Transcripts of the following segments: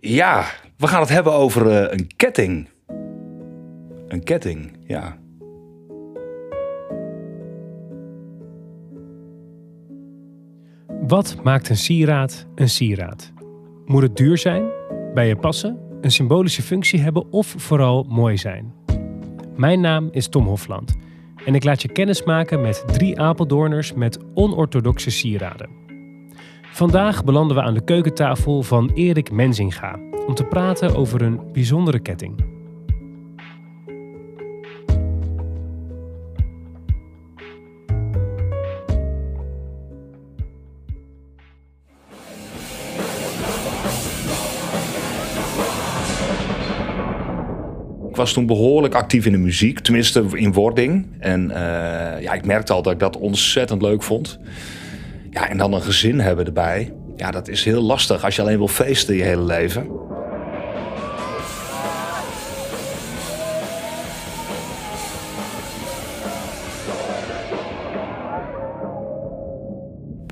Ja, we gaan het hebben over eh, een ketting. Een ketting, ja. Wat maakt een sieraad een sieraad? Moet het duur zijn, bij je passen, een symbolische functie hebben of vooral mooi zijn? Mijn naam is Tom Hofland en ik laat je kennis maken met drie Apeldoorners met onorthodoxe sieraden. Vandaag belanden we aan de keukentafel van Erik Menzinga om te praten over een bijzondere ketting. Ik was toen behoorlijk actief in de muziek, tenminste in wording. En eh, ja, ik merkte al dat ik dat ontzettend leuk vond. Ja, en dan een gezin hebben erbij. Ja, dat is heel lastig als je alleen wil feesten je hele leven.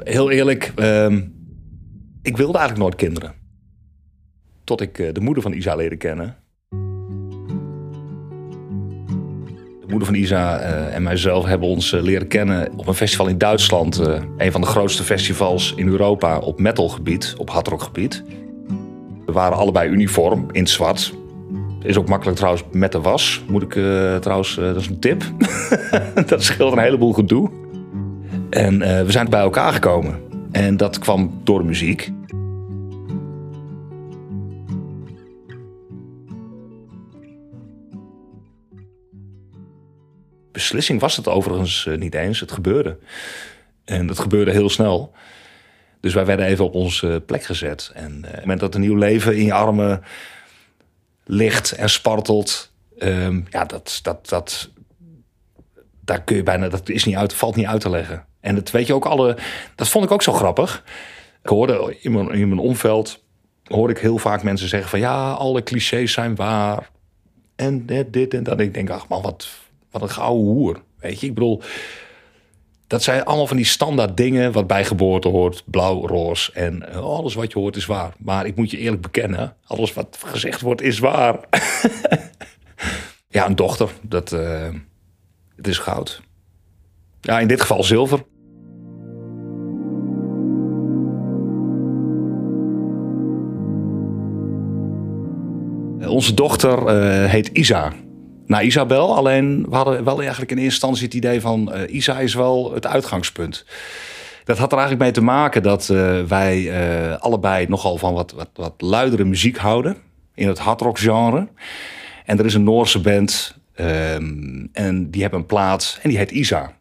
Heel eerlijk, ehm, ik wilde eigenlijk nooit kinderen. Tot ik eh, de moeder van Isa leerde kennen. De moeder van Isa eh, en mijzelf hebben ons eh, leren kennen op een festival in Duitsland. eh, een van de grootste festivals in Europa op metalgebied, op hardrockgebied. We waren allebei uniform in het zwart. Is ook makkelijk trouwens met de was. Moet ik trouwens, dat is een tip. dat scheelt een heleboel gedoe. En we zijn bij elkaar gekomen. En dat kwam door de muziek. Beslissing was het overigens eh, niet eens. Het gebeurde. En dat gebeurde heel snel. Dus wij werden even op onze plek gezet. En eh, op het moment dat een nieuw leven in je armen ligt en spartelt... ehm, ja, dat, dat, dat, daar kun je bijna... Dat is niet uit, valt niet uit te leggen. En dat weet je ook alle... Dat vond ik ook zo grappig. Ik hoorde in mijn, in mijn omveld... hoorde ik heel vaak mensen zeggen van... ja, alle clichés zijn waar. En dit, dit en dat. Ik denk, ach man, wat, wat een gouden hoer. Weet je, ik bedoel... Dat zijn allemaal van die standaard dingen wat bij geboorte hoort. Blauw, roze en eh, alles wat je hoort is waar. Maar ik moet je eerlijk bekennen, alles wat gezegd wordt is waar. ja, een dochter, dat eh, het is goud. Ja, in dit geval zilver. Eh, Onze dochter heet Isa. Nou, Isabel, alleen we hadden wel eigenlijk in eerste instantie het idee van eh, Isa is wel het uitgangspunt. Dat had er eigenlijk mee te maken dat eh, wij eh, allebei nogal van wat, wat, wat luidere muziek houden in het hardrock genre. En er is een Noorse band ehm, en die hebben een plaat en die heet Isa.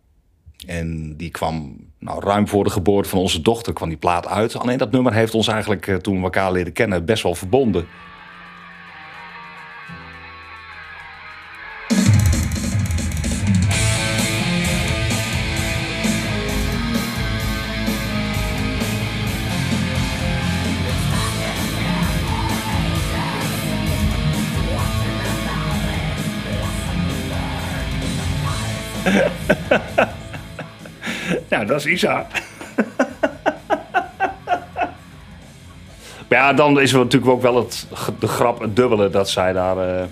En die kwam nou, ruim voor de geboorte van onze dochter kwam die plaat uit. Alleen dat nummer heeft ons eigenlijk toen we elkaar leren kennen best wel verbonden. Ja, dat is Isa. ja, dan is er natuurlijk ook wel het, de grap, het dubbele, dat zij daar eh,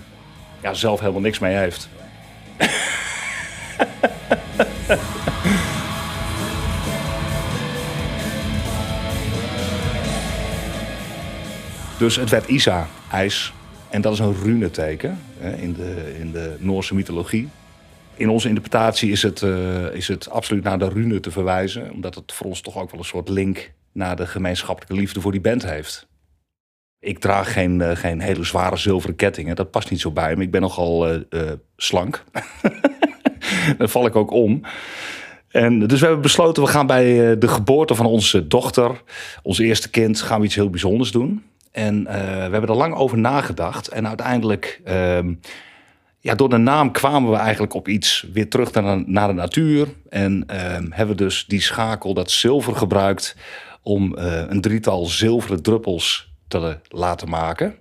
ja, zelf helemaal niks mee heeft. dus het werd Isa, ijs. En dat is een runeteken in, de, in de Noorse mythologie. In onze interpretatie is het, eh, is het absoluut naar de rune te verwijzen. Omdat het voor ons toch ook wel een soort link naar de gemeenschappelijke liefde voor die band heeft. Ik draag geen, eh, geen hele zware zilveren kettingen. Dat past niet zo bij me. Ik ben nogal eh, slank. Daar val ik ook om. En dus we hebben besloten, we gaan bij de geboorte van onze dochter, ons eerste kind, gaan we iets heel bijzonders doen. En we hebben er lang over nagedacht. En uiteindelijk, ehm, ja, door de naam kwamen we eigenlijk op iets weer terug naar, naar de natuur. En ehm, hebben we dus die schakel, dat zilver gebruikt, om eh, een drietal zilveren druppels te laten maken.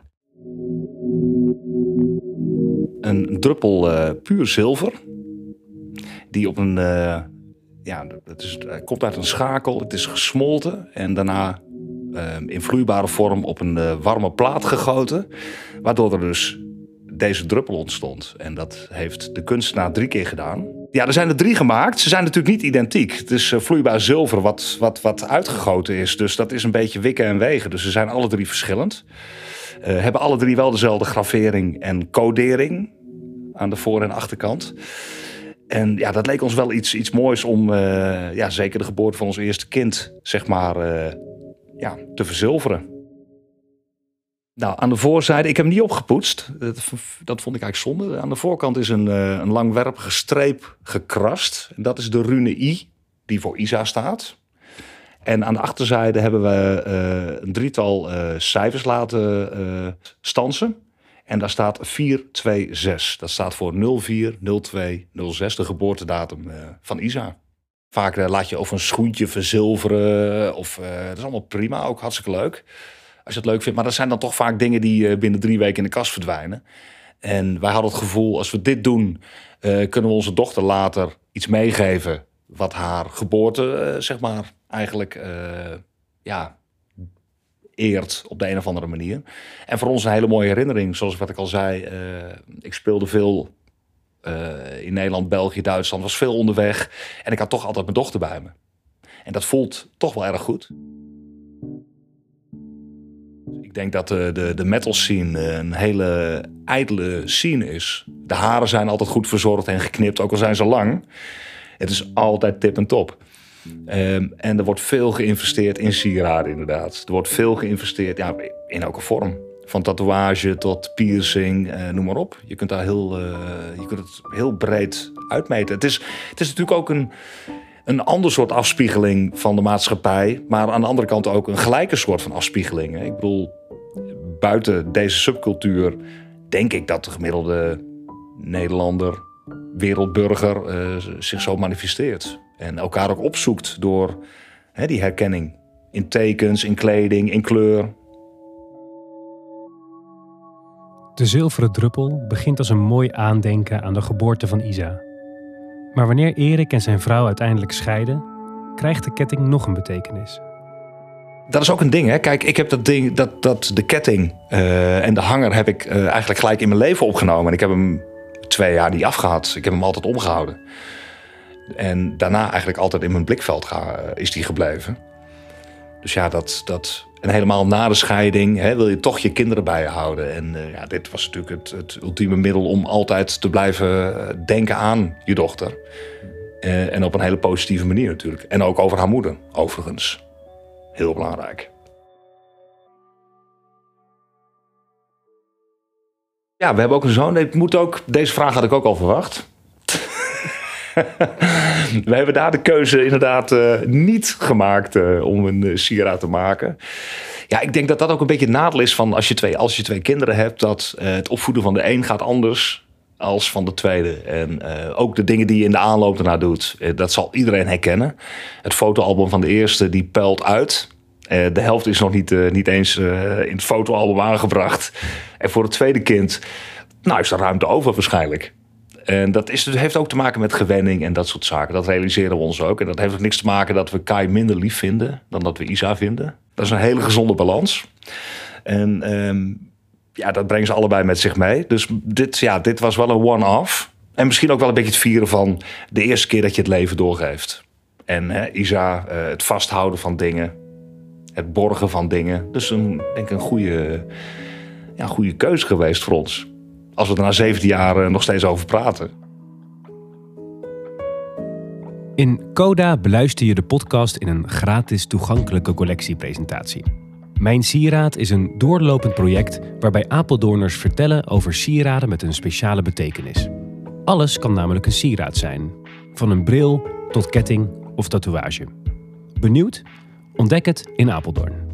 Een druppel eh, puur zilver, die op een, eh, ja, het, is, het komt uit een schakel, het is gesmolten en daarna ehm, in vloeibare vorm op een warme plaat gegoten. Waardoor er dus deze druppel ontstond. En dat heeft de kunstenaar drie keer gedaan. Ja, er zijn er drie gemaakt. Ze zijn natuurlijk niet identiek. Het is eh, vloeibaar zilver wat, wat, wat uitgegoten is. Dus dat is een beetje wikken en wegen. Dus ze zijn alle drie verschillend. Uh, hebben alle drie wel dezelfde gravering en codering aan de voor- en achterkant. En ja, dat leek ons wel iets, iets moois om, uh, ja, zeker de geboorte van ons eerste kind, zeg maar, ja, te verzilveren. Nou, aan de voorzijde, ik heb hem niet opgepoetst. Dat, vond ik eigenlijk zonde. Aan de voorkant is een, uh, een langwerpige streep gekrast. Dat is de rune I, die voor Isa staat. En aan de achterzijde hebben we een drietal cijfers laten stansen. En daar staat 426. Dat staat voor 04 02 06, de geboortedatum uh, van Isa. Vaak uh, laat je of een schoentje verzilveren. Of, uh, dat is allemaal prima, ook hartstikke leuk. Als je het leuk vindt. Maar dat zijn dan toch vaak dingen die binnen drie weken in de kast verdwijnen. En wij hadden het gevoel, als we dit doen, kunnen we onze dochter later iets meegeven. Wat haar geboorte, zeg maar, eigenlijk ja, eert op de een of andere manier. En voor ons een hele mooie herinnering. Zoals wat ik al zei, ik speelde veel in Nederland, België, Duitsland, was veel onderweg. En ik had toch altijd mijn dochter bij me. En dat voelt toch wel erg goed. Ik denk dat de, de, de metal scene een hele ijdele scene is. De haren zijn altijd goed verzorgd en geknipt, ook al zijn ze lang. Het is altijd tip en top. Um, en er wordt veel geïnvesteerd in sieraden, inderdaad. Er wordt veel geïnvesteerd ja, in elke vorm. Van tatoeage tot piercing, uh, noem maar op. Je kunt daar heel, uh, je kunt het heel breed uitmeten. Het is, het is natuurlijk ook een, een ander soort afspiegeling van de maatschappij. Maar aan de andere kant ook een gelijke soort van afspiegeling. Ik bedoel, buiten deze subcultuur denk ik dat de gemiddelde Nederlander, wereldburger uh, zich zo manifesteert. En elkaar ook opzoekt door hè, die herkenning. In tekens, in kleding, in kleur. De zilveren druppel begint als een mooi aandenken aan de geboorte van Isa. Maar wanneer Erik en zijn vrouw uiteindelijk scheiden, krijgt de ketting nog een betekenis. Dat is ook een ding, hè? Kijk, ik heb dat ding, dat, dat de ketting uh, en de hanger heb ik uh, eigenlijk gelijk in mijn leven opgenomen. En ik heb hem twee jaar niet afgehad. Ik heb hem altijd omgehouden. En daarna eigenlijk altijd in mijn blikveld ga, is die gebleven. Dus ja, dat, dat, en helemaal na de scheiding hè, wil je toch je kinderen bij je houden. En ja, dit was natuurlijk het, het, ultieme middel om altijd te blijven denken aan je dochter. En op een hele positieve manier natuurlijk. En ook over haar moeder, overigens. Heel belangrijk. Ja, we hebben ook een zoon. Ik moet ook, deze vraag had ik ook al verwacht. we hebben daar de keuze inderdaad uh, niet gemaakt uh, om een uh, te maken. Ja, ik denk dat dat ook een beetje het nadeel is van als je twee, als je twee kinderen hebt, dat het opvoeden van de een gaat anders als van de tweede. En ook de dingen die je in de aanloop ernaar doet, dat zal iedereen herkennen. Het fotoalbum van de eerste, die pelt uit. de helft is nog niet, niet eens in het fotoalbum aangebracht. En voor het tweede kind, nou is er ruimte over waarschijnlijk. En dat is, heeft ook te maken met gewenning en dat soort zaken. Dat realiseren we ons ook. En dat heeft ook niks te maken dat we Kai minder lief vinden dan dat we Isa vinden. Dat is een hele gezonde balans. En um, ja, dat brengen ze allebei met zich mee. Dus dit, ja, dit was wel een one-off. En misschien ook wel een beetje het vieren van de eerste keer dat je het leven doorgeeft. En hè, Isa, uh, het vasthouden van dingen. Het borgen van dingen. Dus een, denk ik een goede, ja, goede keuze geweest voor ons. Als we er na 17 jaar nog steeds over praten. In Coda beluister je de podcast in een gratis toegankelijke collectiepresentatie. Mijn Sieraad is een doorlopend project waarbij Apeldoorners vertellen over sieraden met een speciale betekenis. Alles kan namelijk een sieraad zijn, van een bril tot ketting of tatoeage. Benieuwd? Ontdek het in Apeldoorn.